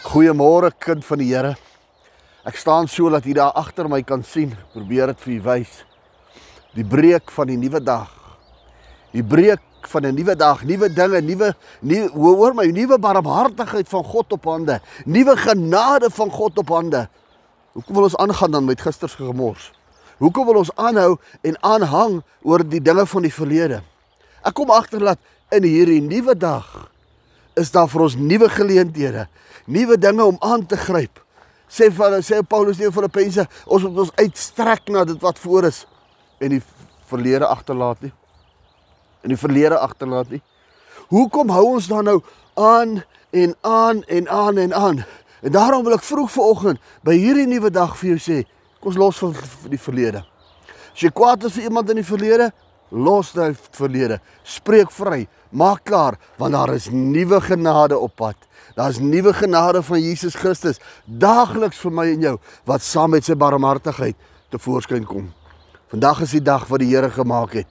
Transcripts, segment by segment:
Goeiemôre kind van die Here. Ek staan so dat jy daar agter my kan sien. Probeer dit vir u wys. Die breek van die nuwe dag. Die breek van 'n nuwe dag, nuwe dinge, nuwe nuwe hoor my, nuwe barmhartigheid van God op hande, nuwe genade van God op hande. Hoekom wil ons aangaan dan met gister se gemors? Hoekom wil ons aanhou en aanhang oor die dinge van die verlede? Ek kom agter dat in hierdie nuwe dag is daar vir ons nuwe geleenthede, nuwe dinge om aan te gryp. Sê van sê Paulus nie vir Filippense, ons moet ons uitstrek na dit wat voor is en die verlede agterlaat nie. In die verlede agterlaat nie. Hoekom hou ons dan nou aan en aan en aan en aan? En daarom wil ek vroeg vanoggend by hierdie nuwe dag vir jou sê, kom ons los van die verlede. As jy kwaad is vir iemand in die verlede, los daai verlede. Spreek vry. Maak klaar want daar is nuwe genade op pad. Daar's nuwe genade van Jesus Christus daagliks vir my en jou wat saam met sy barmhartigheid te voorskyn kom. Vandag is die dag wat die Here gemaak het.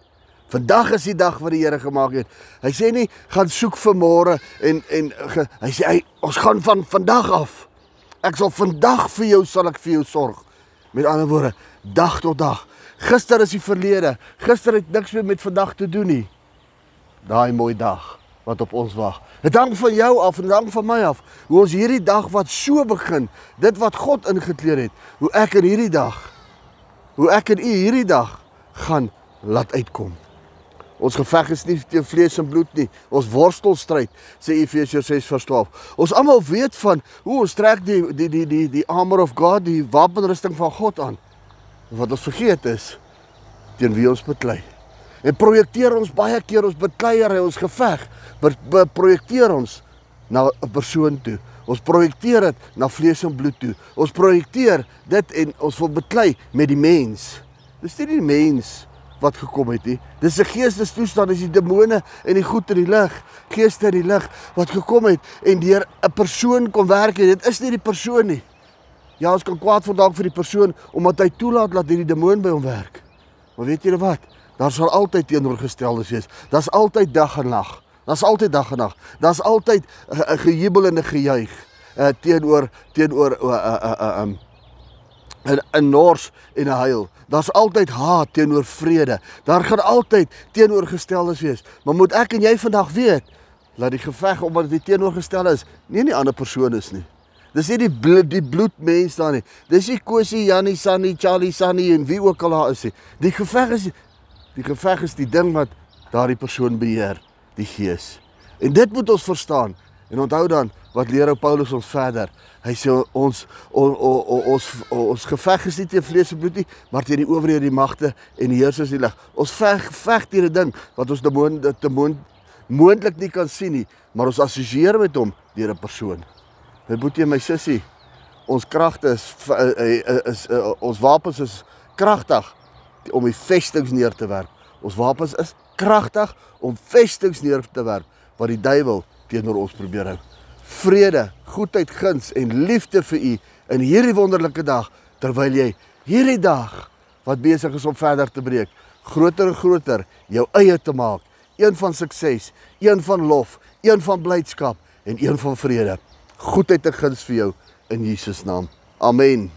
Vandag is die dag wat die Here gemaak het. Hy sê nie gaan soek vir môre en en ge, hy sê hy, ons gaan van vandag af. Ek sal vandag vir jou sal ek vir jou sorg. Met ander woorde, dag tot dag. Gister is die verlede. Gister het niks meer met vandag te doen nie. Daai mooi dag wat op ons wag. Dit hang van jou af en hang van my af. Hoe ons hierdie dag wat so begin, dit wat God ingekleer het, hoe ek in hierdie dag hoe ek in u hierdie dag gaan laat uitkom. Ons geveg is nie teen vlees en bloed nie. Ons worstelstryd, sê Efesiërs 6:12. Ons almal weet van hoe ons trek die die die die die armor of God, die wapenrusting van God aan. Wat ons vergeet is teen wie ons beklei. En projekteer ons baie keer ons bekleier en ons geveg, projekteer ons na 'n persoon toe. Ons projekteer dit na vlees en bloed toe. Ons projekteer dit en ons wil beklei met die mens. Dis nie die mens wat gekom het nie. Dis 'n geestestoestand, dis die demone en die goed in die lig, geeste in die lig wat gekom het en deur 'n persoon kom werk het. Dit is nie die persoon nie. Ja, ons kan kwaad word dalk vir die persoon omdat hy toelaat dat hierdie demoon by hom werk. Maar weet julle wat? Daar sal altyd teenoorgesteldes wees. Daar's altyd dag en nag. Daar's altyd dag en nag. Daar's altyd 'n gejubel en 'n gejuig uh, teenoor teenoor 'n uh, uh, uh, um, 'n 'n nors en 'n huil. Daar's altyd haat teenoor vrede. Daar gaan altyd teenoorgesteldes wees. Maar moet ek en jy vandag weet dat die geveg omdat dit teenoorgestel is, nie 'n ander persoon is nie. Dis nie die bloed, die bloedmens daar nie. Dis nie Kosie, Jannie, Sannie, Charlie, Sannie en wie ook al daar is nie. Die geveg is Die geveg is die ding wat daardie persoon beheer, die gees. En dit moet ons verstaan. En onthou dan wat leer ou Paulus ons verder. Hy sê ons on, on, on, ons ons geveg is nie teen vlees en bloed nie, maar teen die owerhede, die magte en die heersers die lig. Ons veg veg teen 'n ding wat ons demoon moontlik nie kan sien nie, maar ons assosieer met hom deur 'n persoon. My boetie en my sussie, ons kragte is, is, is, is, is ons wapens is kragtig om die vestings neer te werp. Ons wapens is kragtig om vestings neer te werp wat die duiwel teenoor ons probeer hou. Vrede, goedheid, guns en liefde vir u in hierdie wonderlike dag terwyl jy hierdie dag wat besig is om verder te breek, groter en groter jou eie te maak. Een van sukses, een van lof, een van blydskap en een van vrede. Goedheid en guns vir jou in Jesus naam. Amen.